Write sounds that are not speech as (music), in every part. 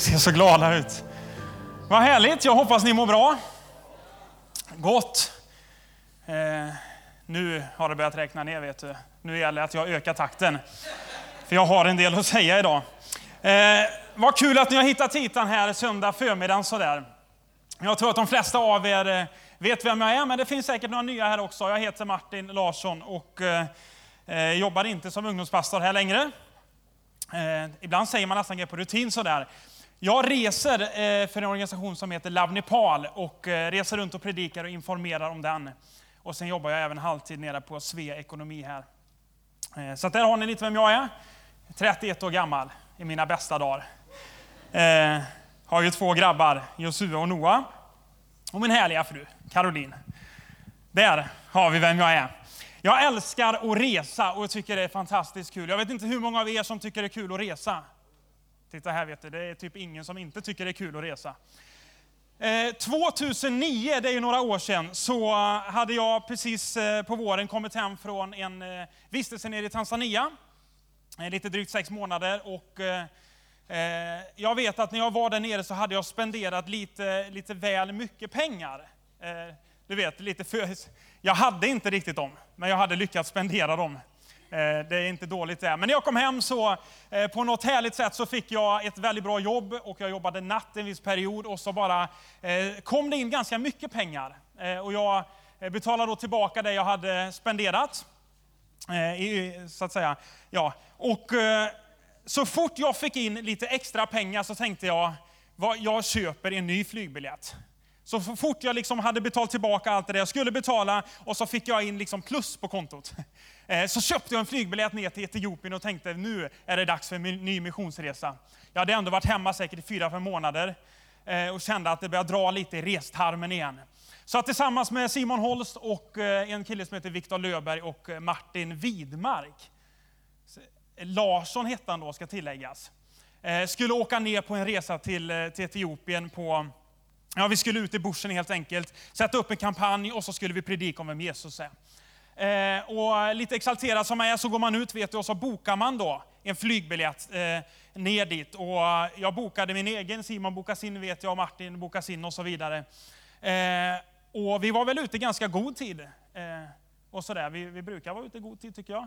ser så glada ut. Vad härligt, jag hoppas ni mår bra. Gott. Eh, nu har det börjat räkna ner, vet du. Nu gäller det att jag ökar takten. För jag har en del att säga idag. Eh, vad kul att ni har hittat hit den här söndag förmiddagen sådär. Jag tror att de flesta av er eh, vet vem jag är, men det finns säkert några nya här också. Jag heter Martin Larsson och eh, eh jobbar inte som ungdomspastor här längre. Eh, ibland säger man nästan på rutin sådär. Jag reser eh, för en organisation som heter Love Nepal och eh, reser runt och predikar och informerar om den. Och sen jobbar jag även halvtid nere på Svea Ekonomi här. Eh, så där har ni lite vem jag är. 31 år gammal i mina bästa dagar. Har ju två grabbar, Josua och Noah. Och min härliga fru, Caroline. Där har vi vem jag är. Jag älskar att resa och jag tycker det är fantastiskt kul. Jag vet inte hur många av er som tycker det är kul att resa. Titta här vet du, det är typ ingen som inte tycker det är kul att resa. Eh, 2009, det är ju några år sedan, så eh, hade jag precis eh, på våren kommit hem från en vistelse nere i Tanzania. Lite drygt sex månader. Och jag vet att när jag var där nere så hade jag spenderat lite, lite väl mycket pengar. Du vet, lite för... Jag hade inte riktigt dem, men jag hade lyckats spendera dem Eh, det är inte dåligt det. Men när jag kom hem så eh, på något härligt sätt så fick jag ett väldigt bra jobb och jag jobbade natt en viss period och så bara eh, kom det in ganska mycket pengar. Och jag betalade då tillbaka det jag hade spenderat. Så att säga. Ja. Och så fort jag fick in lite extra pengar så tänkte jag, jag köper en ny flygbiljett. Så fort jag liksom hade betalat tillbaka allt det jag skulle betala och så fick jag in liksom plus på kontot. (laughs) Eh, så köpte jag en flygbiljett ner till Etiopien och tänkte nu är det dags för en ny missionsresa. Jag hade ändå varit hemma säkert i fyra, fem månader eh, och kände att det började dra lite i restarmen igen. Så att tillsammans med Simon Holst och eh, en kille som heter Viktor Löberg och Martin Widmark, Larsson hette han då ska tilläggas, skulle åka ner på en resa till, till Etiopien på Ja, vi skulle ut i bushen helt enkelt, sätta upp en kampanj och så skulle vi predika om vem Jesus är. Eh, och lite exalterad som jag är så går man ut vet du, och så bokar man då en flygbiljett eh, ner dit. Och jag bokade min egen, Simon bokade sin vet jag, Martin bokade sin och så vidare. Eh, och vi var väl ute i ganska god tid. Eh, och sådär. Vi, vi brukar vara ute i god tid tycker jag.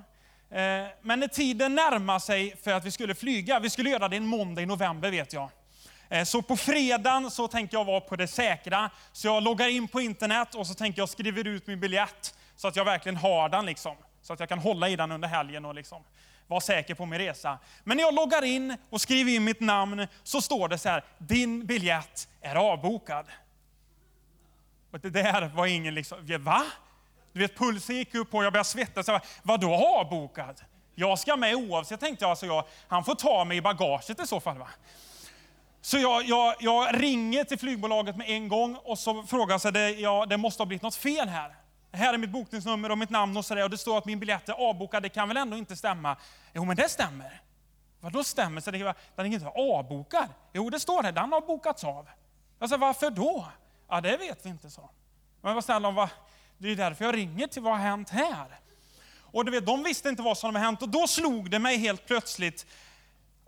Eh, men när tiden närmade sig för att vi skulle flyga, vi skulle göra det en måndag i november vet jag. Eh, så på fredagen så tänker jag vara på det säkra. Så jag loggar in på internet och så tänker jag skriver ut min biljett så att jag verkligen har den liksom. Så att jag kan hålla i den under helgen och liksom vara säker på min resa. Men när jag loggar in och skriver in mitt namn så står det så här, din biljett är avbokad. Och det där var ingen liksom, va? Du vet pulsen gick upp och jag började svettas. Vadå avbokad? Jag ska med oavsett tänkte jag. Alltså jag, han får ta mig i bagaget i så fall. Va? Så jag, jag, jag, ringer till flygbolaget med en gång och så frågar jag, det, ja, det måste ha blivit något fel här. Här är mitt bokningsnummer och mitt namn och sådär och det står att min biljett är avbokad. Det kan väl ändå inte stämma? Jo, men det stämmer. Vadå stämmer? Så det, den är inte avbokad? Jo, det står det. Den har bokats av. Jag sa, varför då? Ja, det vet vi inte, så. Men vad snälla, vad, det är därför jag ringer till vad har hänt här? Och du vet, de visste inte vad som hade hänt och då slog det mig helt plötsligt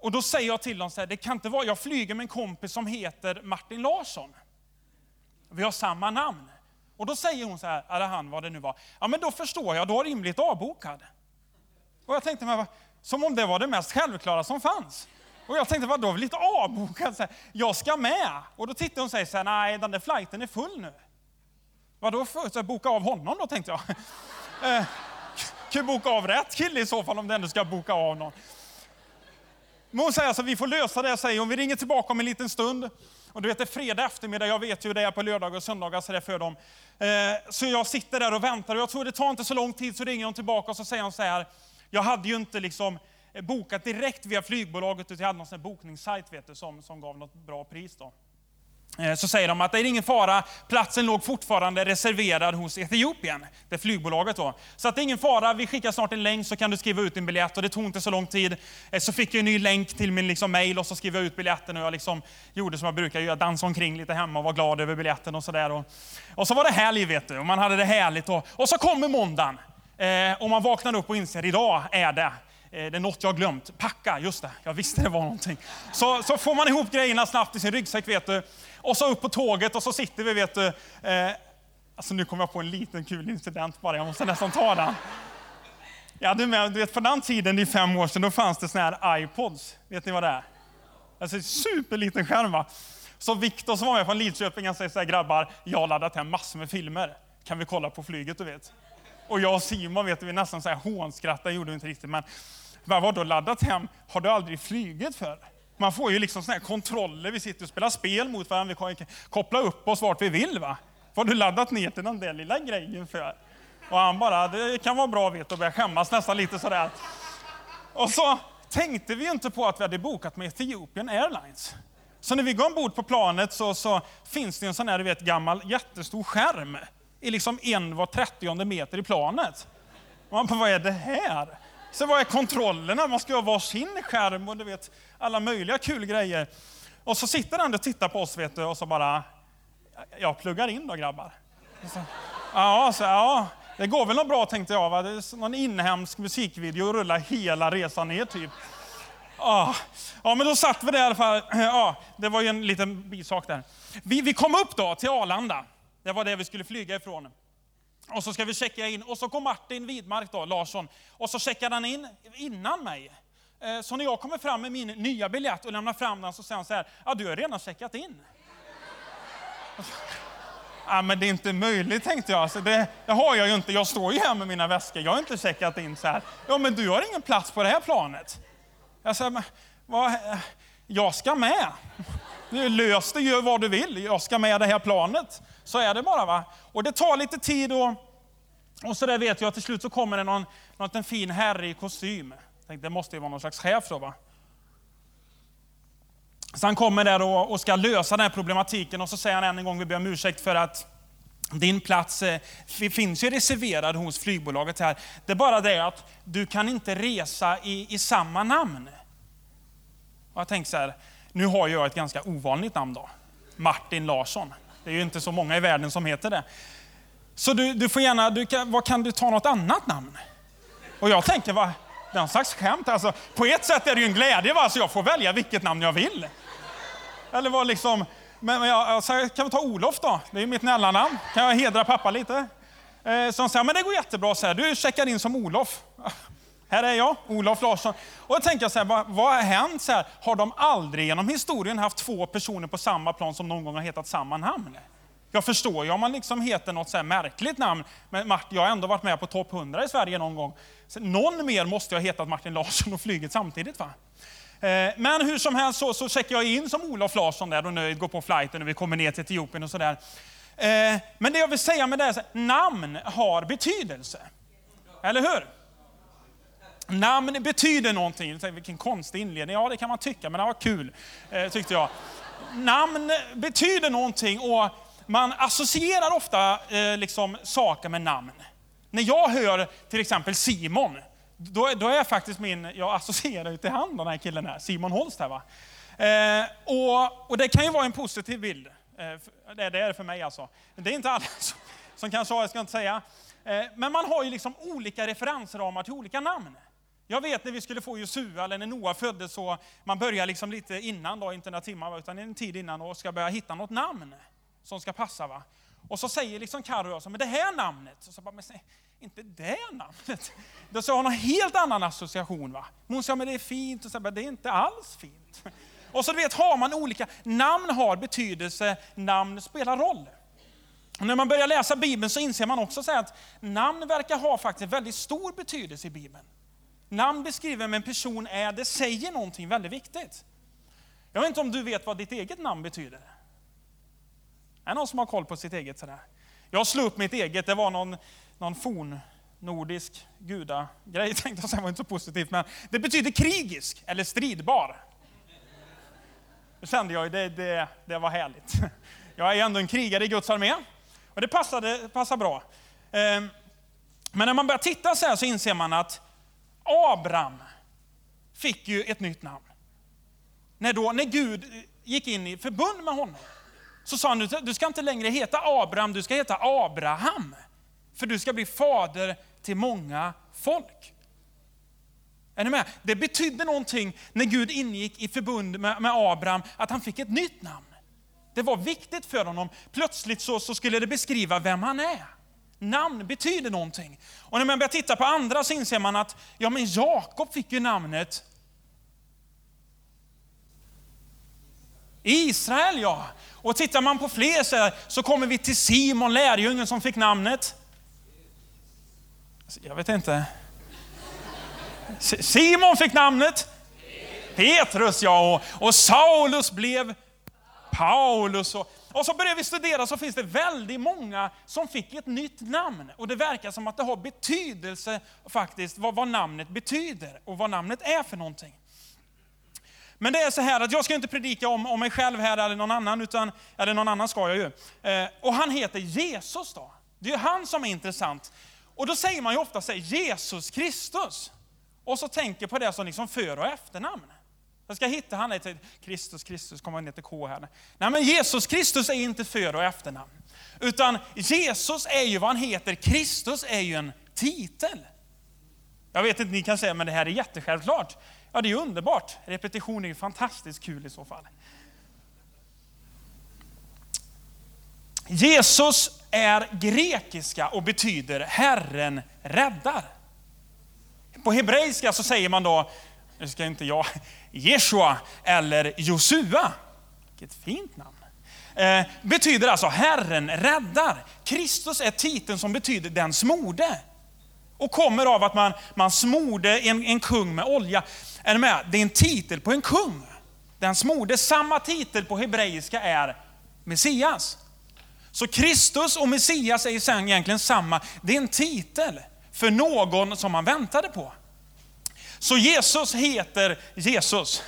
och då säger jag till dem så här, det kan inte vara, jag flyger med en kompis som heter Martin Larsson. Vi har samma namn. Och då säger hon så här, eller han vad det nu var, ja men då förstår jag, då har rimligt avbokad. Och jag tänkte, men, som om det var det mest självklara som fanns. Och jag tänkte, vadå lite avbokad? Så här, jag ska med. Och då tittar hon och säger så här, nej den där flighten är full nu. Vadå för, så här, boka av honom då tänkte jag. (laughs) eh, kan boka av rätt kille i så fall om du ändå ska boka av någon. Men hon säger alltså, vi får lösa det, säger hon. Vi ringer tillbaka om en liten stund. Och du vet, det är fredag eftermiddag, jag vet ju hur det är på lördagar och söndagar så det är för dem. Eh, så jag sitter där och väntar och jag tror det tar inte så lång tid så ringer hon tillbaka och så säger hon så här, jag hade ju inte liksom eh, bokat direkt via flygbolaget utan jag hade någon sån bokningssajt vet du, som, som gav något bra pris. Då. Eh, så säger de att det är ingen fara, platsen låg fortfarande reserverad hos Etiopien, det flygbolaget då. Så att det är ingen fara, vi skickar snart en länk så kan du skriva ut din biljett och det tog inte så lång tid. Eh, så fick jag en ny länk till min liksom mail och så skrev jag ut biljetten och jag liksom gjorde som jag brukar göra, dansade omkring lite hemma och var glad över biljetten och sådär. Och, och så var det helg vet du, och man hade det härligt och, och så kommer måndagen. Eh, och man vaknar upp och inser, idag är det eh, det är något jag har glömt. Packa, just det, jag visste det var någonting. Så, så får man ihop grejerna snabbt i sin ryggsäck, vet du. Och så upp på tåget och så sitter vi, vet du. Eh, alltså nu kom jag på en liten kul incident bara, jag måste nästan ta den. Ja, du, med, du vet, på den tiden, det är fem år sedan, då fanns det såna här iPods. Vet ni vad det är? Alltså superliten skärm va? Så Viktor som var med från Lidköping, han säger så här, grabbar, jag har laddat hem massor med filmer. Kan vi kolla på flyget, du vet? Och jag och Simon, vet du, vi nästan så här hånskrattade, gjorde vi inte riktigt, men vadå laddat hem? Har du aldrig flugit för? Man får ju liksom såna här kontroller, vi sitter och spelar spel mot varandra, vi kan koppla upp oss vart vi vill. va? Vad har du laddat ner till den där lilla grejen för? Och han bara, det kan vara bra vet och börjar skämmas nästan lite sådär. Och så tänkte vi inte på att vi hade bokat med Ethiopian Airlines. Så när vi går ombord på planet så, så finns det en sån här, du vet, gammal jättestor skärm i liksom en var trettionde meter i planet. Och man bara, vad är det här? Så vad är kontrollerna? Man ska ju ha varsin skärm och du vet, alla möjliga kul grejer. Och så sitter han och tittar på oss vet du, och så bara, jag pluggar in då grabbar. Så, ja, så, ja, det går väl något bra tänkte jag. Va? Det är någon inhemsk musikvideo och rullar hela resan ner typ. Ja, ja, men då satt vi där i alla fall. Ja, det var ju en liten bisak där. Vi, vi kom upp då till Arlanda. Det var det vi skulle flyga ifrån. Och så ska vi checka in. Och så kom Martin Widmark då, Larsson. Och så checkade han in innan mig. Eh, så när jag kommer fram med min nya biljett och lämnar fram den så säger han så här, ja du har redan checkat in. (laughs) Ja, men det är inte möjligt tänkte jag. Alltså det, det, har jag ju inte. Jag står ju här med mina väskor. Jag har inte checkat in så här. Ja, men du har ingen plats på det här planet. Jag säger, vad, eh, jag ska med. Lös det, gör vad du vill. Jag ska med det här planet. Så är det bara. va. Och det tar lite tid och, och så där vet jag. Till slut så kommer det någon, någon fin herre i kostym. tänkte, det måste ju vara någon slags chef då va. Så han kommer där och, och ska lösa den här problematiken och så säger han än en gång, vi ber om ursäkt för att din plats eh, finns ju reserverad hos flygbolaget här. Det är bara det att du kan inte resa i, i samma namn. Och jag tänkte så här, nu har jag ett ganska ovanligt namn då. Martin Larsson. Det är ju inte så många i världen som heter det. Så du, du får gärna, du kan, vad kan du ta något annat namn? Och jag tänker, vad, det är en slags skämt. Alltså, på ett sätt är det ju en glädje, va? så jag får välja vilket namn jag vill. Eller vad liksom, men jag, alltså, kan vi ta Olof då? Det är ju mitt mellannamn. Kan jag hedra pappa lite? Eh, så han säger, men det går jättebra, så här. du checkar in som Olof. Här är jag, Olof Larsson. Och jag tänker så här, vad, vad har hänt? Så här, har de aldrig genom historien haft två personer på samma plan som någon gång har hetat samma namn? Jag förstår ju om man liksom heter något så märkligt namn, men Martin, jag har ändå varit med på topp 100 i Sverige någon gång. Så någon mer måste jag ha hetat Martin Larsson och flugit samtidigt. va? Eh, men hur som helst så, så checkar jag in som Olof Larsson där och nöjd, går på flighten och vi kommer ner till Etiopien och sådär. Eh, men det jag vill säga med det är att namn har betydelse. Eller hur? Namn betyder någonting. Vilken konstig inledning. Ja, det kan man tycka, men det var kul, eh, tyckte jag. Namn betyder någonting och man associerar ofta eh, liksom, saker med namn. När jag hör till exempel Simon, då, då är faktiskt min, jag associerar ju till han den här killen här, Simon Holst här va. Eh, och, och, det kan ju vara en positiv bild. Eh, det, det är det för mig alltså. Det är inte alla som, som kanske har, jag ska inte säga. Eh, men man har ju liksom olika referensramar till olika namn. Jag vet när vi skulle få Josua, eller när Noa föddes, så man börjar liksom lite innan, då, inte några timmar, utan en tid innan, och ska börja hitta något namn som ska passa. Va? Och så säger liksom Carro, jag, men det här namnet, och så bara, men inte det namnet. Då så har hon en helt annan association. Va? Hon säger, men det är fint, och så, men det är inte alls fint. Och så du vet, har man olika, namn har betydelse, namn spelar roll. Och när man börjar läsa Bibeln så inser man också att namn verkar ha faktiskt väldigt stor betydelse i Bibeln. Namn beskriver vem en person är, det säger någonting väldigt viktigt. Jag vet inte om du vet vad ditt eget namn betyder? Är det någon som har koll på sitt eget sådär? Jag slog upp mitt eget, det var någon, någon forn nordisk gudagrej (laughs) tänkte jag säga, var inte så positivt, men det betyder krigisk eller stridbar. Då kände jag det, det, det var härligt. (laughs) Jag är ändå en krigare i Guds armé. Och det passade, passade bra. Ehm, men när man börjar titta så här så inser man att Abram fick ju ett nytt namn. När, då, när Gud gick in i förbund med honom så sa han, du ska inte längre heta Abram, du ska heta Abraham. För du ska bli fader till många folk. Är ni med? Det betydde någonting när Gud ingick i förbund med, med Abraham, att han fick ett nytt namn. Det var viktigt för honom. Plötsligt så, så skulle det beskriva vem han är. Namn betyder någonting. Och när man börjar titta på andra så inser man att ja, men Jakob fick ju namnet Israel. ja. Och tittar man på fler så, så kommer vi till Simon, lärjungen som fick namnet. Jag vet inte. Simon fick namnet Petrus, ja. Och, och Saulus blev Paulus. Och, och så började vi studera så finns det väldigt många som fick ett nytt namn. Och det verkar som att det har betydelse faktiskt vad, vad namnet betyder och vad namnet är för någonting. Men det är så här att jag ska inte predika om, om mig själv här eller någon annan, utan, eller någon annan ska jag ju. Eh, och han heter Jesus då. Det är ju han som är intressant. Och då säger man ju ofta så här, Jesus Kristus. Och så tänker på det som liksom för och efternamn. Jag ska hitta, han heter Kristus, Kristus kommer ner till K här. Nej men Jesus Kristus är inte för och efternamn. Utan Jesus är ju vad han heter, Kristus är ju en titel. Jag vet inte, ni kan säga, men det här är jättesjälvklart. Ja, det är underbart. Repetition är ju fantastiskt kul i så fall. Jesus är grekiska och betyder Herren räddar. På hebreiska så säger man då, nu ska inte jag, Jeshua eller Josua. Vilket fint namn. Eh, betyder alltså Herren räddar. Kristus är titeln som betyder den smorde. Och kommer av att man, man smorde en, en kung med olja. Är ni med? Det är en titel på en kung. Den smorde, samma titel på hebreiska är Messias. Så Kristus och Messias är sen egentligen samma. Det är en titel för någon som man väntade på. Så Jesus heter Jesus.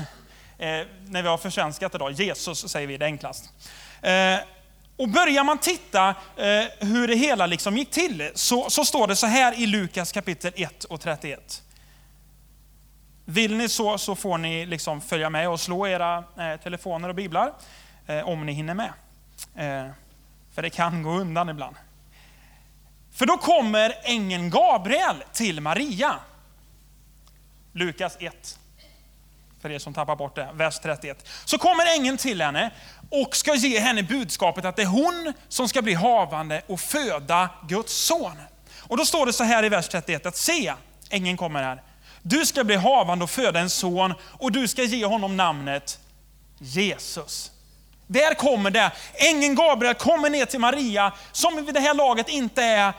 Eh, när vi har försvenskat idag, Jesus säger vi det enklast. Eh, och börjar man titta eh, hur det hela liksom gick till, så, så står det så här i Lukas kapitel 1 och 31. Vill ni så, så får ni liksom följa med och slå era eh, telefoner och biblar, eh, om ni hinner med. Eh, för det kan gå undan ibland. För då kommer ängeln Gabriel till Maria. Lukas 1. För er som tappar bort det, vers 31. Så kommer ängeln till henne och ska ge henne budskapet att det är hon som ska bli havande och föda Guds son. Och då står det så här i vers 31 att se, ängeln kommer här. Du ska bli havande och föda en son och du ska ge honom namnet Jesus. Där kommer det. Ängeln Gabriel kommer ner till Maria, som vid det här laget inte är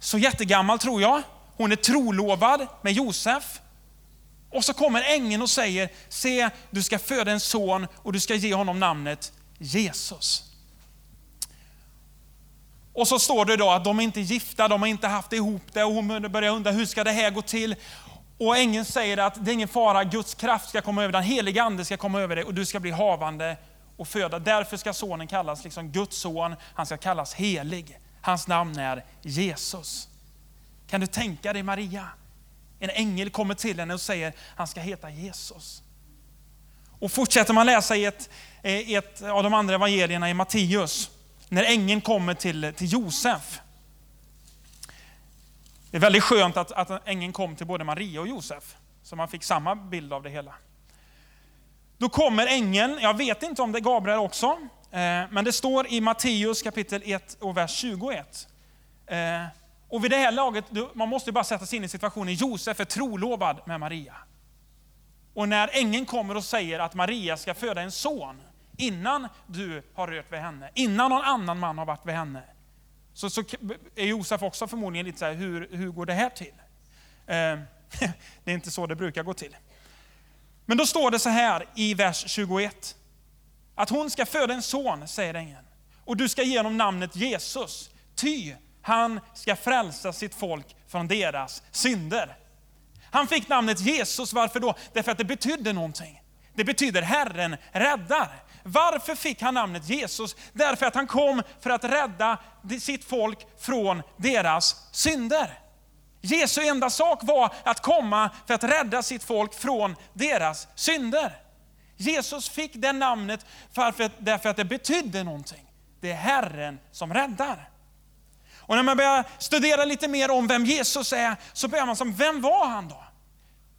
så jättegammal tror jag. Hon är trolovad med Josef. Och så kommer ängeln och säger, se du ska föda en son och du ska ge honom namnet Jesus. Och så står det då att de är inte gifta, de har inte haft ihop det och hon börjar undra hur ska det här gå till? Och ängeln säger att det är ingen fara, Guds kraft ska komma över dig, den heliga ande ska komma över dig och du ska bli havande och föda. Därför ska sonen kallas liksom Guds son, han ska kallas helig. Hans namn är Jesus. Kan du tänka dig Maria? En ängel kommer till henne och säger han ska heta Jesus. Och fortsätter man läsa i ett, eh, ett av de andra evangelierna i Matteus, när ängeln kommer till, till Josef. Det är väldigt skönt att, att ängeln kom till både Maria och Josef, så man fick samma bild av det hela. Då kommer ängeln, jag vet inte om det är Gabriel också, eh, men det står i Matteus kapitel 1 och vers 21. Och vid det här laget, man måste bara sätta sig in i situationen, Josef är trolovad med Maria. Och när ängeln kommer och säger att Maria ska föda en son, innan du har rört vid henne, innan någon annan man har varit vid henne, så, så är Josef också förmodligen lite så här, hur, hur går det här till? Eh, (laughs) det är inte så det brukar gå till. Men då står det så här i vers 21. Att hon ska föda en son, säger ängeln. Och du ska ge honom namnet Jesus. Ty han ska frälsa sitt folk från deras synder. Han fick namnet Jesus, varför då? Därför att det betydde någonting. Det betyder Herren räddar. Varför fick han namnet Jesus? Därför att han kom för att rädda sitt folk från deras synder. Jesu enda sak var att komma för att rädda sitt folk från deras synder. Jesus fick det namnet därför att det betydde någonting. Det är Herren som räddar. Och när man börjar studera lite mer om vem Jesus är, så börjar man som, vem var han då?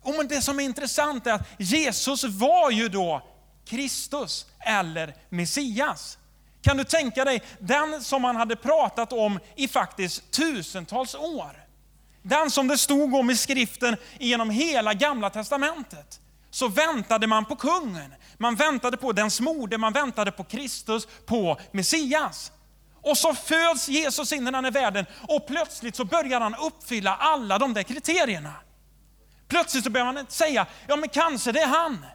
Och men det som är intressant är att Jesus var ju då Kristus eller Messias. Kan du tänka dig den som man hade pratat om i faktiskt tusentals år? Den som det stod om i skriften genom hela gamla testamentet. Så väntade man på kungen, man väntade på den smorde, man väntade på Kristus, på Messias. Och så föds Jesus in i den här världen och plötsligt så börjar han uppfylla alla de där kriterierna. Plötsligt så börjar man säga, ja men kanske det är han.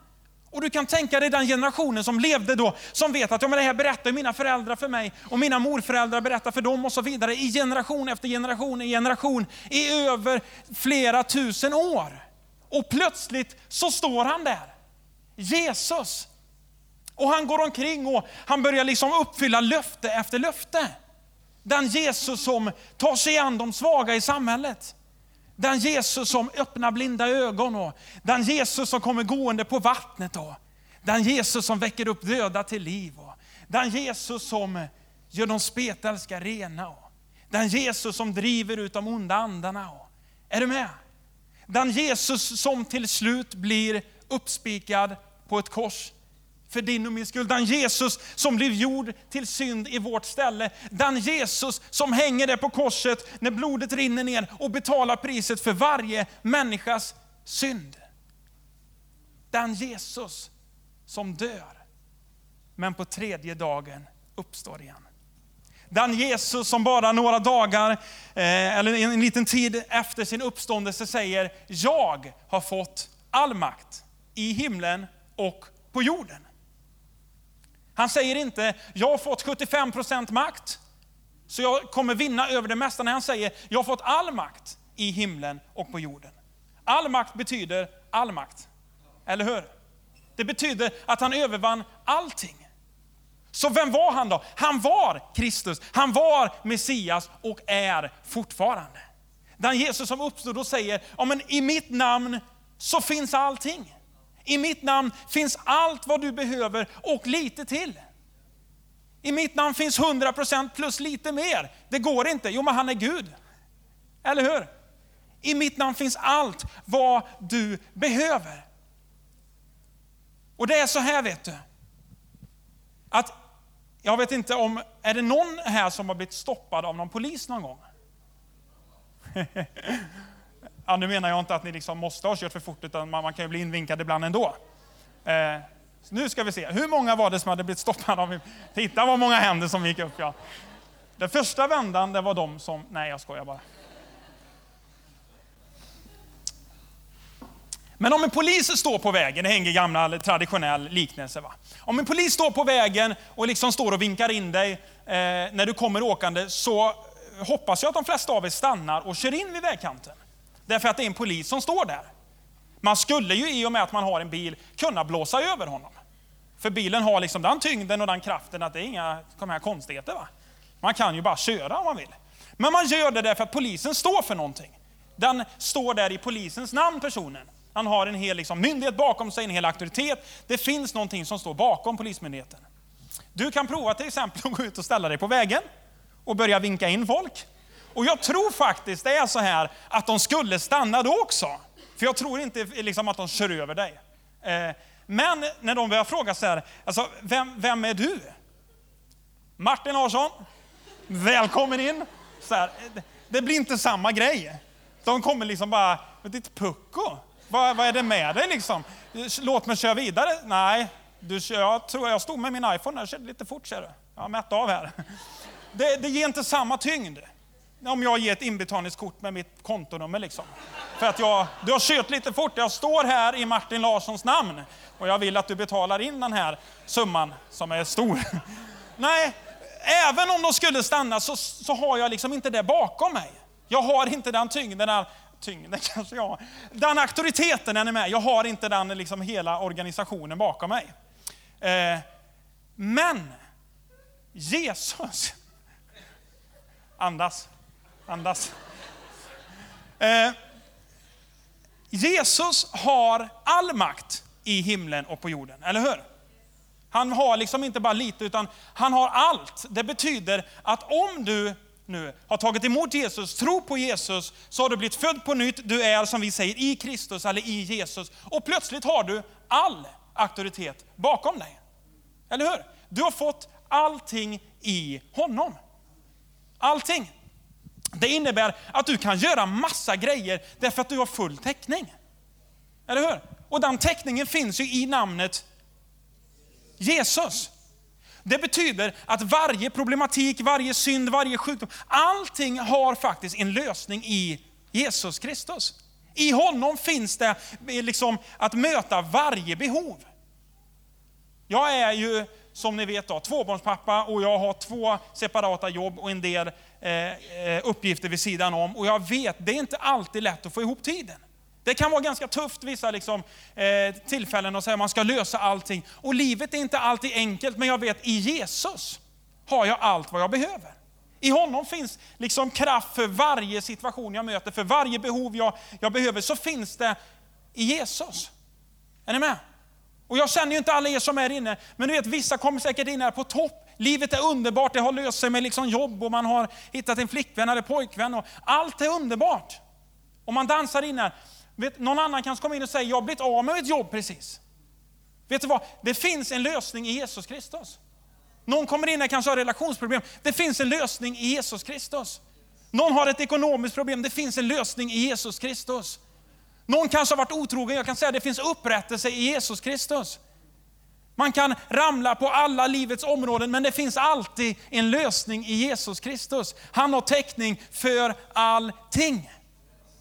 Och du kan tänka dig den generationen som levde då, som vet att ja, men det här berättar mina föräldrar för mig och mina morföräldrar berättar för dem och så vidare i generation efter generation, i generation, i över flera tusen år. Och plötsligt så står han där, Jesus. Och han går omkring och han börjar liksom uppfylla löfte efter löfte. Den Jesus som tar sig an de svaga i samhället. Den Jesus som öppnar blinda ögon och den Jesus som kommer gående på vattnet. Och den Jesus som väcker upp döda till liv. Och den Jesus som gör de spetälska rena. Och den Jesus som driver ut de onda andarna. Och, är du med? Den Jesus som till slut blir uppspikad på ett kors för din och min skull. Den Jesus som blev gjord till synd i vårt ställe. Den Jesus som hänger där på korset när blodet rinner ner och betalar priset för varje människas synd. Den Jesus som dör, men på tredje dagen uppstår igen. Den Jesus som bara några dagar, eh, eller en liten tid efter sin uppståndelse säger, jag har fått all makt i himlen och på jorden. Han säger inte, jag har fått 75% makt, så jag kommer vinna över det mesta. När han säger, jag har fått all makt i himlen och på jorden. All makt betyder all makt. Eller hur? Det betyder att han övervann allting. Så vem var han då? Han var Kristus, han var Messias och är fortfarande. Den Jesus som uppstod och säger, ja, men i mitt namn så finns allting. I mitt namn finns allt vad du behöver och lite till. I mitt namn finns 100% plus lite mer. Det går inte. Jo, men han är Gud. Eller hur? I mitt namn finns allt vad du behöver. Och det är så här vet du. Att jag vet inte om, är det någon här som har blivit stoppad av någon polis någon gång? (laughs) Ja, nu menar jag inte att ni liksom måste ha kört för fort, utan man, man kan ju bli invinkad ibland ändå. Eh, nu ska vi se, hur många var det som hade blivit stoppade? Av, titta vad många händer som gick upp. Ja. Den första vändan, det var de som... Nej, jag skojar bara. Men om en polis står på vägen, det hänger en gammal traditionell liknelse. Va? Om en polis står på vägen och liksom står och vinkar in dig eh, när du kommer åkande, så hoppas jag att de flesta av er stannar och kör in vid vägkanten. Därför att det är en polis som står där. Man skulle ju i och med att man har en bil kunna blåsa över honom. För bilen har liksom den tyngden och den kraften att det är inga de här konstigheter. Va? Man kan ju bara köra om man vill. Men man gör det därför att polisen står för någonting. Den står där i polisens namn, personen. Han har en hel liksom, myndighet bakom sig, en hel auktoritet. Det finns någonting som står bakom polismyndigheten. Du kan prova till exempel att gå ut och ställa dig på vägen och börja vinka in folk. Och jag tror faktiskt det är så här att de skulle stanna då också. För jag tror inte liksom att de kör över dig. Eh, men när de börjar fråga så här, alltså, vem, vem är du? Martin Larsson, välkommen in. Så här, det blir inte samma grej. De kommer liksom bara, ditt pucko, vad, vad är det med dig liksom? Låt mig köra vidare. Nej, du, jag tror jag stod med min iPhone och körde lite fort ser du. Jag har mätt av här. Det, det ger inte samma tyngd om jag ger ett inbetalningskort med mitt kontonummer. Liksom. För att jag, du har kört lite fort, jag står här i Martin Larssons namn och jag vill att du betalar in den här summan som är stor. (laughs) Nej, även om de skulle stanna så, så har jag liksom inte det bakom mig. Jag har inte den tyngden, den, tyngden (laughs) kanske jag Den auktoriteten är med. Jag har inte den liksom hela organisationen bakom mig. Eh, Men Jesus, (laughs) andas, andas. Eh, Jesus har all makt i himlen och på jorden, eller hur? Han har liksom inte bara lite, utan han har allt. Det betyder att om du nu har tagit emot Jesus, tror på Jesus, så har du blivit född på nytt. Du är som vi säger i Kristus eller i Jesus. Och plötsligt har du all auktoritet bakom dig. Eller hur? Du har fått allting i honom. Allting. Det innebär att du kan göra massa grejer därför att du har full täckning. Eller hur? Och den täckningen finns ju i namnet Jesus. Det betyder att varje problematik, varje synd, varje sjukdom, allting har faktiskt en lösning i Jesus Kristus. I honom finns det liksom att möta varje behov. Jag är ju, som ni vet, då, tvåbarnspappa och jag har två separata jobb och en del Eh, eh, uppgifter vid sidan om. Och jag vet, det är inte alltid lätt att få ihop tiden. Det kan vara ganska tufft vissa liksom, eh, tillfällen att säga att man ska lösa allting. Och livet är inte alltid enkelt, men jag vet i Jesus har jag allt vad jag behöver. I honom finns liksom kraft för varje situation jag möter, för varje behov jag, jag behöver, så finns det i Jesus. Är ni med? Och jag känner ju inte alla er som är inne, men du vet vissa kommer säkert in här på topp. Livet är underbart, det har löst sig med liksom jobb och man har hittat en flickvän eller pojkvän. Och allt är underbart. Och man dansar in här. Vet, någon annan kanske kommer in och säger, jag har blivit av med ett jobb precis. Vet du vad? Det finns en lösning i Jesus Kristus. Någon kommer in och kanske har relationsproblem. Det finns en lösning i Jesus Kristus. Någon har ett ekonomiskt problem. Det finns en lösning i Jesus Kristus. Någon kanske har varit otrogen. Jag kan säga att det finns upprättelse i Jesus Kristus. Man kan ramla på alla livets områden, men det finns alltid en lösning i Jesus Kristus. Han har täckning för allting.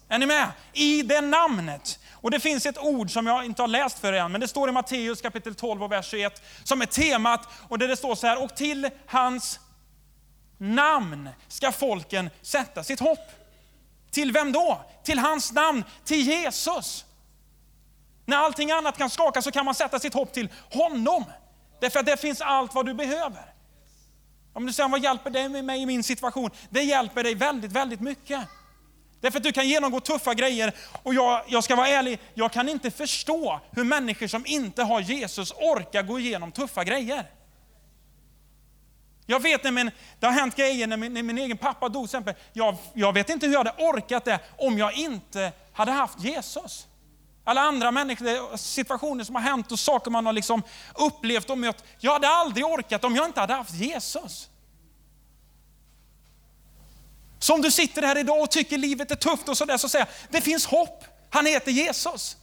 Är ni med? I det namnet. Och det finns ett ord som jag inte har läst för er än, men det står i Matteus kapitel 12 och vers 21, som är temat, och där det står så här, och till hans namn ska folken sätta sitt hopp. Till vem då? Till hans namn, till Jesus. När allting annat kan skaka så kan man sätta sitt hopp till honom. Därför att det finns allt vad du behöver. Om du säger, vad hjälper det mig i min situation? Det hjälper dig väldigt, väldigt mycket. Därför att du kan genomgå tuffa grejer. Och jag, jag ska vara ärlig, jag kan inte förstå hur människor som inte har Jesus orkar gå igenom tuffa grejer. Jag vet när min, det har hänt grejer när min, när min egen pappa dog. Exempel. Jag, jag vet inte hur jag hade orkat det om jag inte hade haft Jesus. Alla andra människor, situationer som har hänt och saker man har liksom upplevt och mött. Jag hade aldrig orkat om jag inte hade haft Jesus. Så om du sitter här idag och tycker livet är tufft och sådär, så säger jag, det finns hopp. Han heter Jesus.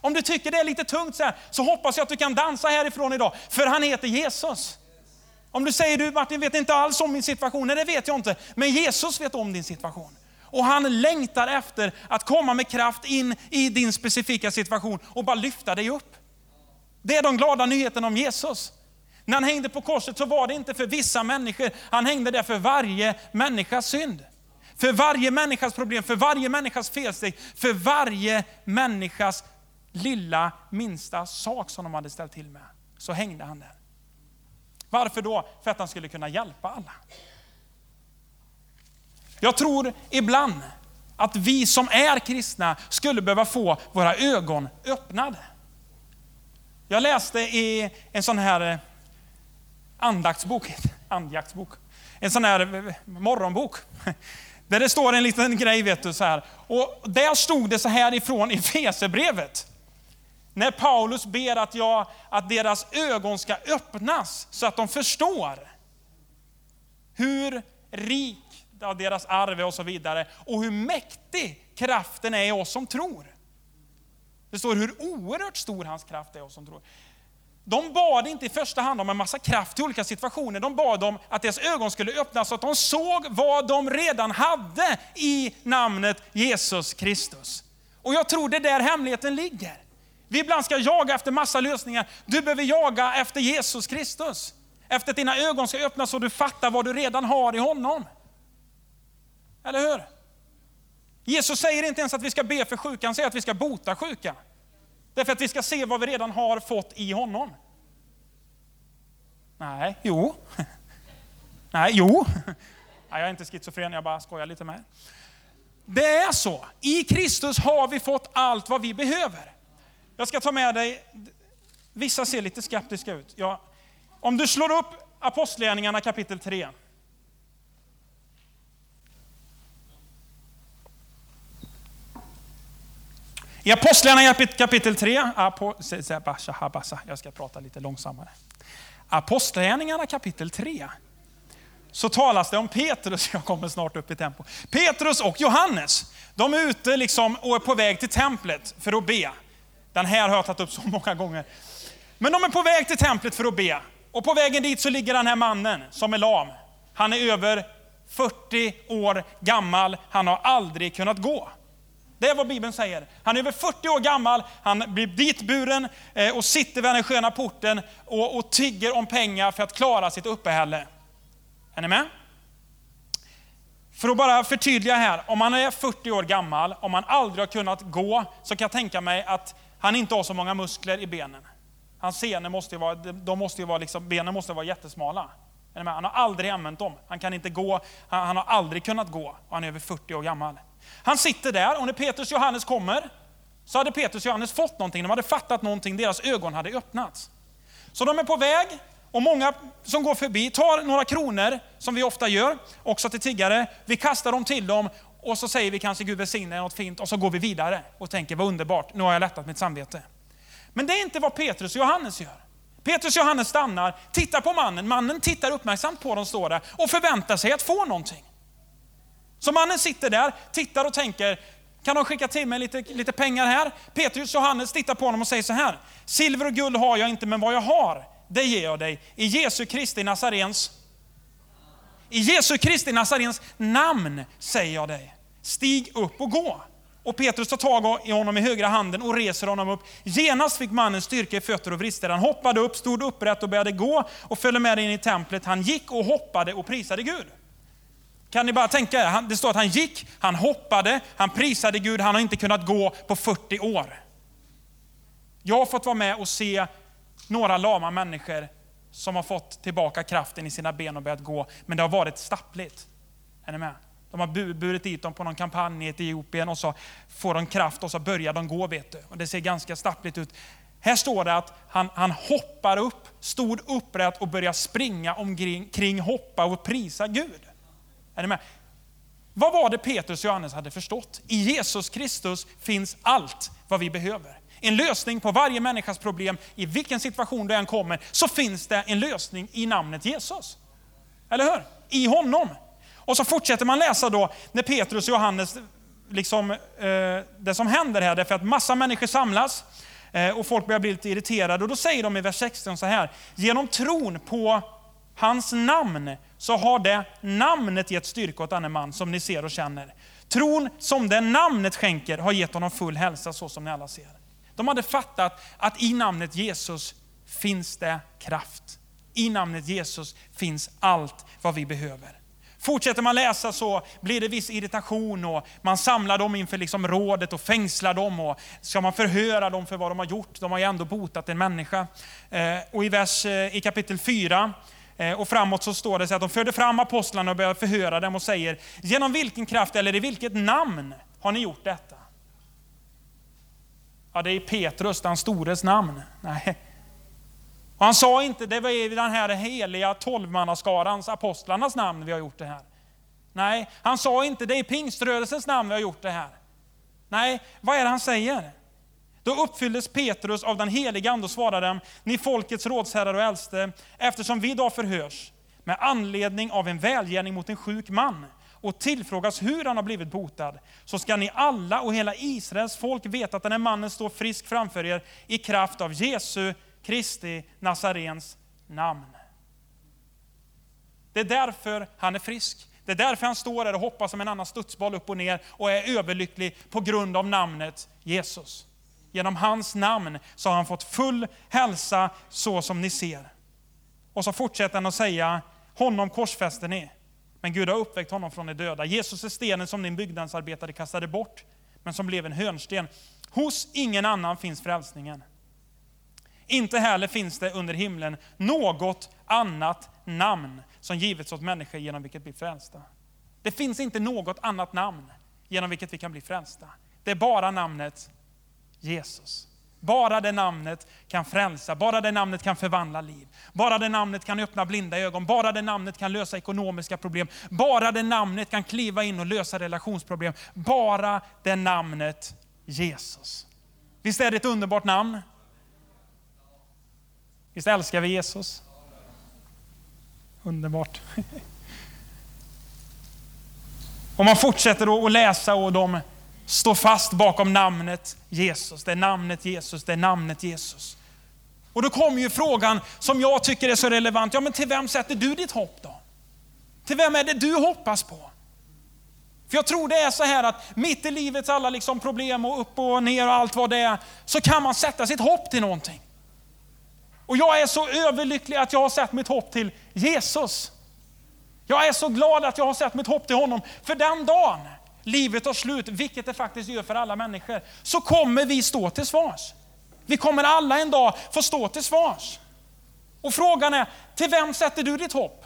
Om du tycker det är lite tungt så, här, så hoppas jag att du kan dansa härifrån idag, för han heter Jesus. Om du säger, du Martin vet inte alls om min situation, nej det vet jag inte, men Jesus vet om din situation. Och han längtar efter att komma med kraft in i din specifika situation och bara lyfta dig upp. Det är de glada nyheterna om Jesus. När han hängde på korset så var det inte för vissa människor, han hängde där för varje människas synd. För varje människas problem, för varje människas felsteg, för varje människas lilla minsta sak som de hade ställt till med, så hängde han där. Varför då? För att han skulle kunna hjälpa alla. Jag tror ibland att vi som är kristna skulle behöva få våra ögon öppnade. Jag läste i en sån här eh, andaktsbok, (laughs) andjaktsbok, en sån här eh, morgonbok. (laughs) Där det står en liten grej, vet du, så här. Och där stod det så här ifrån (laughs) i Fesebrevet. När Paulus ber att, jag, att deras ögon ska öppnas så att de förstår hur rik av deras arv och så vidare. Och hur mäktig kraften är i oss som tror. Det står hur oerhört stor hans kraft är i oss som tror. De bad inte i första hand om en massa kraft i olika situationer. De bad om att deras ögon skulle öppnas så att de såg vad de redan hade i namnet Jesus Kristus. Och jag tror det är där hemligheten ligger. Vi ibland ska jaga efter massa lösningar. Du behöver jaga efter Jesus Kristus. Efter att dina ögon ska öppnas så du fattar vad du redan har i honom. Eller hur? Jesus säger inte ens att vi ska be för sjuka, han säger att vi ska bota sjuka. Därför att vi ska se vad vi redan har fått i honom. Nej, jo. (laughs) Nej, jo. (laughs) Nej, jag är inte schizofren, jag bara skojar lite med Det är så. I Kristus har vi fått allt vad vi behöver. Jag ska ta med dig, vissa ser lite skeptiska ut. Ja, om du slår upp Apostlagärningarna kapitel 3. I Apostlagärningarna kapitel 3, jag ska prata lite långsammare. Apostlagärningarna kapitel 3 så talas det om Petrus, (laughs) jag kommer snart upp i tempo. Petrus och Johannes, de är ute liksom och är på väg till templet för att be. Den här har jag tagit upp så många gånger. Men de är på väg till templet för att be. Och på vägen dit så ligger den här mannen som är lam. Han är över 40 år gammal, han har aldrig kunnat gå. Det är vad Bibeln säger. Han är över 40 år gammal, han blir ditburen eh, och sitter vid den sköna porten och, och tigger om pengar för att klara sitt uppehälle. Är ni med? För att bara förtydliga här, om man är 40 år gammal, om man aldrig har kunnat gå, så kan jag tänka mig att han inte har så många muskler i benen. Hans senor måste ju vara, de måste ju vara liksom, benen måste vara jättesmala. Han har aldrig använt dem. Han kan inte gå, han, han har aldrig kunnat gå och han är över 40 år gammal. Han sitter där och när Petrus och Johannes kommer så hade Petrus och Johannes fått någonting, de hade fattat någonting, deras ögon hade öppnats. Så de är på väg och många som går förbi tar några kronor, som vi ofta gör, också till tiggare. Vi kastar dem till dem och så säger vi kanske Gud välsigne något fint och så går vi vidare och tänker vad underbart, nu har jag lättat mitt samvete. Men det är inte vad Petrus och Johannes gör. Petrus och Johannes stannar, tittar på mannen, mannen tittar uppmärksamt på dem står där och förväntar sig att få någonting. Så mannen sitter där, tittar och tänker, kan de skicka till mig lite, lite pengar här? Petrus och Johannes tittar på honom och säger så här, silver och guld har jag inte, men vad jag har, det ger jag dig. I Jesu Kristi Nazarens i Jesu Kristi Nazarens namn säger jag dig, stig upp och gå. Och Petrus tar tag i honom i högra handen och reser honom upp. Genast fick mannen styrka i fötter och vrister. Han hoppade upp, stod upprätt och började gå och följde med in i templet. Han gick och hoppade och prisade Gud. Kan ni bara tänka er, det står att han gick, han hoppade, han prisade Gud, han har inte kunnat gå på 40 år. Jag har fått vara med och se några lama människor som har fått tillbaka kraften i sina ben och börjat gå, men det har varit stappligt. Är ni med? De har burit dit dem på någon kampanj i Etiopien och så får de kraft och så börjar de gå. Vet du. Och det ser ganska stappligt ut. Här står det att han, han hoppar upp, stod upprätt och började springa omkring, kring, hoppa och prisa Gud. Är ni med? Vad var det Petrus och Johannes hade förstått? I Jesus Kristus finns allt vad vi behöver. En lösning på varje människas problem, i vilken situation du än kommer, så finns det en lösning i namnet Jesus. Eller hur? I honom. Och så fortsätter man läsa då när Petrus och Johannes, liksom, eh, det som händer här, därför att massa människor samlas eh, och folk börjar bli lite irriterade. Och då säger de i vers 16 så här, genom tron på hans namn så har det namnet gett styrka åt denne man som ni ser och känner. Tron som det namnet skänker har gett honom full hälsa så som ni alla ser. De hade fattat att i namnet Jesus finns det kraft. I namnet Jesus finns allt vad vi behöver. Fortsätter man läsa så blir det viss irritation och man samlar dem inför liksom rådet och fängslar dem. Och ska man förhöra dem för vad de har gjort? De har ju ändå botat en människa. Eh, och i, vers, eh, i kapitel 4 Eh, och framåt så står det så att de förde fram apostlarna och började förhöra dem och säger, genom vilken kraft eller i vilket namn har ni gjort detta? Ja, det är Petrus, den stores namn. Nej. Och han sa inte, det var i den här heliga tolvmannaskarans, apostlarnas namn vi har gjort det här. Nej, han sa inte, det är pingströrelsens namn vi har gjort det här. Nej, vad är det han säger? Då uppfylldes Petrus av den helige Ande och svarade dem, ni folkets rådsherrar och äldste, eftersom vi idag förhörs med anledning av en välgärning mot en sjuk man och tillfrågas hur han har blivit botad, så ska ni alla och hela Israels folk veta att den här mannen står frisk framför er i kraft av Jesu Kristi Nazarens namn. Det är därför han är frisk. Det är därför han står där och hoppar som en annan studsboll upp och ner och är överlycklig på grund av namnet Jesus. Genom hans namn så har han fått full hälsa så som ni ser. Och så fortsätter han att säga, honom korsfäster ni. Men Gud har uppväckt honom från de döda. Jesus är stenen som din byggnadsarbetare kastade bort, men som blev en hörnsten. Hos ingen annan finns frälsningen. Inte heller finns det under himlen något annat namn som givits åt människor genom vilket vi blir frälsta. Det finns inte något annat namn genom vilket vi kan bli frälsta. Det är bara namnet Jesus. Bara det namnet kan frälsa, bara det namnet kan förvandla liv. Bara det namnet kan öppna blinda ögon, bara det namnet kan lösa ekonomiska problem. Bara det namnet kan kliva in och lösa relationsproblem. Bara det namnet Jesus. Visst är det ett underbart namn? Visst älskar vi Jesus? Underbart. (laughs) Om man fortsätter att läsa och de Stå fast bakom namnet Jesus. Det är namnet Jesus, det är namnet Jesus. Och då kommer ju frågan som jag tycker är så relevant. Ja, men till vem sätter du ditt hopp då? Till vem är det du hoppas på? För jag tror det är så här att mitt i livets alla liksom problem och upp och ner och allt vad det är, så kan man sätta sitt hopp till någonting. Och jag är så överlycklig att jag har sett mitt hopp till Jesus. Jag är så glad att jag har sett mitt hopp till honom. För den dagen livet tar slut, vilket det faktiskt gör för alla människor, så kommer vi stå till svars. Vi kommer alla en dag få stå till svars. Och frågan är, till vem sätter du ditt hopp?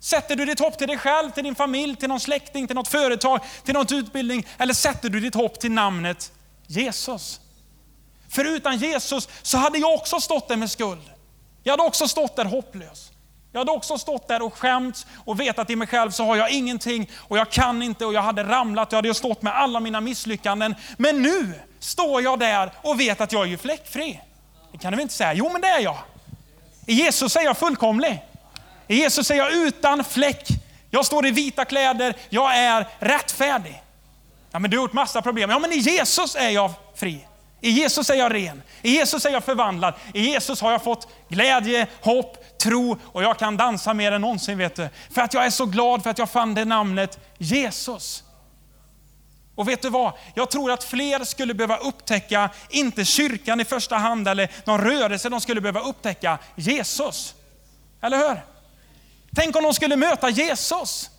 Sätter du ditt hopp till dig själv, till din familj, till någon släkting, till något företag, till någon utbildning? Eller sätter du ditt hopp till namnet Jesus? För utan Jesus så hade jag också stått där med skuld. Jag hade också stått där hopplös. Jag hade också stått där och skämts och vetat i mig själv så har jag ingenting och jag kan inte och jag hade ramlat, jag hade stått med alla mina misslyckanden. Men nu står jag där och vet att jag är ju fläckfri. Det kan du väl inte säga? Jo men det är jag. I Jesus är jag fullkomlig. I Jesus är jag utan fläck. Jag står i vita kläder, jag är rättfärdig. Ja men du har gjort massa problem. Ja men i Jesus är jag fri. I Jesus är jag ren. I Jesus är jag förvandlad. I Jesus har jag fått glädje, hopp, tro och jag kan dansa mer än någonsin. Vet du. För att jag är så glad för att jag fann det namnet Jesus. Och vet du vad? Jag tror att fler skulle behöva upptäcka, inte kyrkan i första hand eller någon rörelse, de skulle behöva upptäcka Jesus. Eller hur? Tänk om de skulle möta Jesus.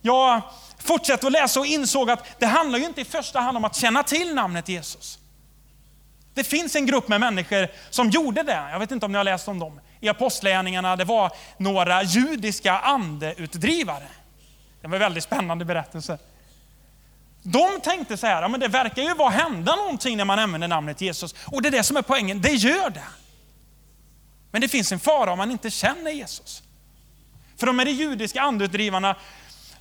Jag fortsatte att läsa och insåg att det handlar ju inte i första hand om att känna till namnet Jesus. Det finns en grupp med människor som gjorde det. Jag vet inte om ni har läst om dem. I apostlärningarna, det var några judiska andeutdrivare. Det var en väldigt spännande berättelse. De tänkte så här, ja, men det verkar ju vara hända någonting när man använder namnet Jesus. Och det är det som är poängen, det gör det. Men det finns en fara om man inte känner Jesus. För de är de judiska andeutdrivarna,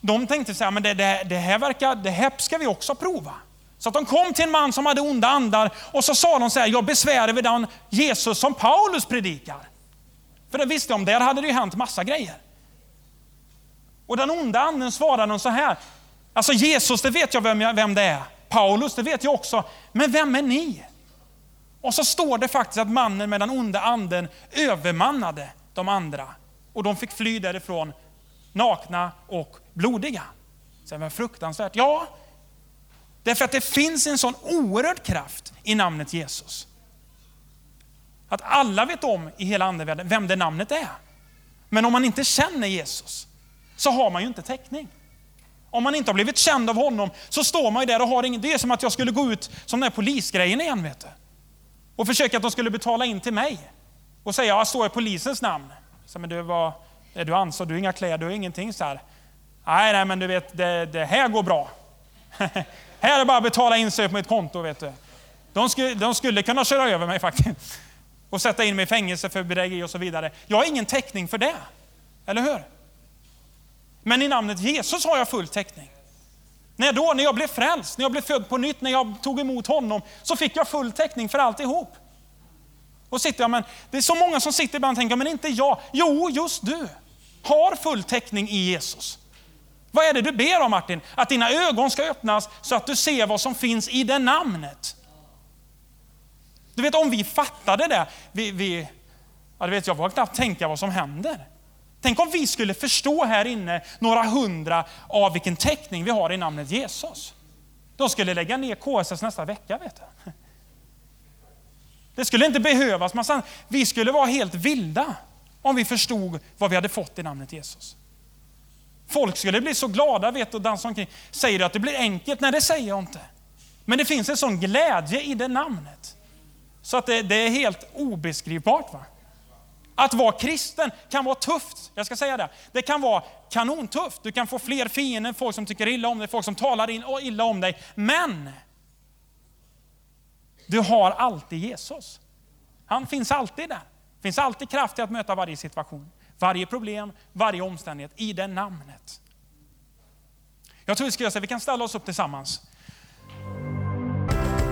de tänkte så här, men det, det, det, här verkar, det här ska vi också prova. Så att de kom till en man som hade onda andar och så sa de så här, jag besvärar vid den Jesus som Paulus predikar. För det visste de, där hade det ju hänt massa grejer. Och den onda anden svarade så här, alltså Jesus det vet jag vem, jag, vem det är. Paulus det vet jag också, men vem är ni? Och så står det faktiskt att mannen med den onda anden övermannade de andra. Och de fick fly därifrån nakna och blodiga. Så det var fruktansvärt. Ja, därför att det finns en sån oerhörd kraft i namnet Jesus. Att alla vet om i hela andevärlden vem det namnet är. Men om man inte känner Jesus så har man ju inte täckning. Om man inte har blivit känd av honom så står man ju där och har ingen... Det är som att jag skulle gå ut som den här polisgrejen igen. Vet du. Och försöka att de skulle betala in till mig. Och säga, jag står i polisens namn. Så, men du, vad är du ansvarig? Du har inga kläder, du har ingenting. så här. Nej, nej, men du vet, det, det här går bra. (laughs) här är det bara att betala in sig på mitt konto. Vet du. De, skulle, de skulle kunna köra över mig faktiskt. Och sätta in mig i fängelse för bedrägeri och så vidare. Jag har ingen täckning för det. Eller hur? Men i namnet Jesus har jag full täckning. När, då, när jag blev frälst, när jag blev född på nytt, när jag tog emot honom, så fick jag full täckning för alltihop. Och sitter jag, men det är så många som sitter ibland och tänker, men inte jag. Jo, just du har full täckning i Jesus. Vad är det du ber om Martin? Att dina ögon ska öppnas så att du ser vad som finns i det namnet. Du vet om vi fattade det, vi, vi, ja, du vet, jag vågar knappt tänka vad som händer. Tänk om vi skulle förstå här inne några hundra av vilken täckning vi har i namnet Jesus. De skulle lägga ner KSS nästa vecka. vet du. Det skulle inte behövas massa, vi skulle vara helt vilda om vi förstod vad vi hade fått i namnet Jesus. Folk skulle bli så glada vet, och dansa omkring. Säger du att det blir enkelt? Nej, det säger jag inte. Men det finns en sån glädje i det namnet. Så att det, det är helt obeskrivbart. Va? Att vara kristen kan vara tufft. Jag ska säga det. Det kan vara kanontufft. Du kan få fler fiender, folk som tycker illa om dig, folk som talar illa om dig. Men du har alltid Jesus. Han finns alltid där. Det finns alltid kraft till att möta varje situation, varje problem, varje omständighet i det namnet. Jag tror vi ska göra så vi kan ställa oss upp tillsammans.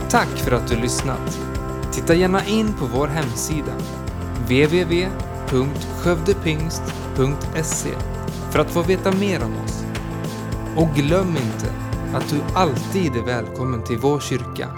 Tack för att du lyssnat. Titta gärna in på vår hemsida www.skövdepingst.se för att få veta mer om oss. Och glöm inte att du alltid är välkommen till vår kyrka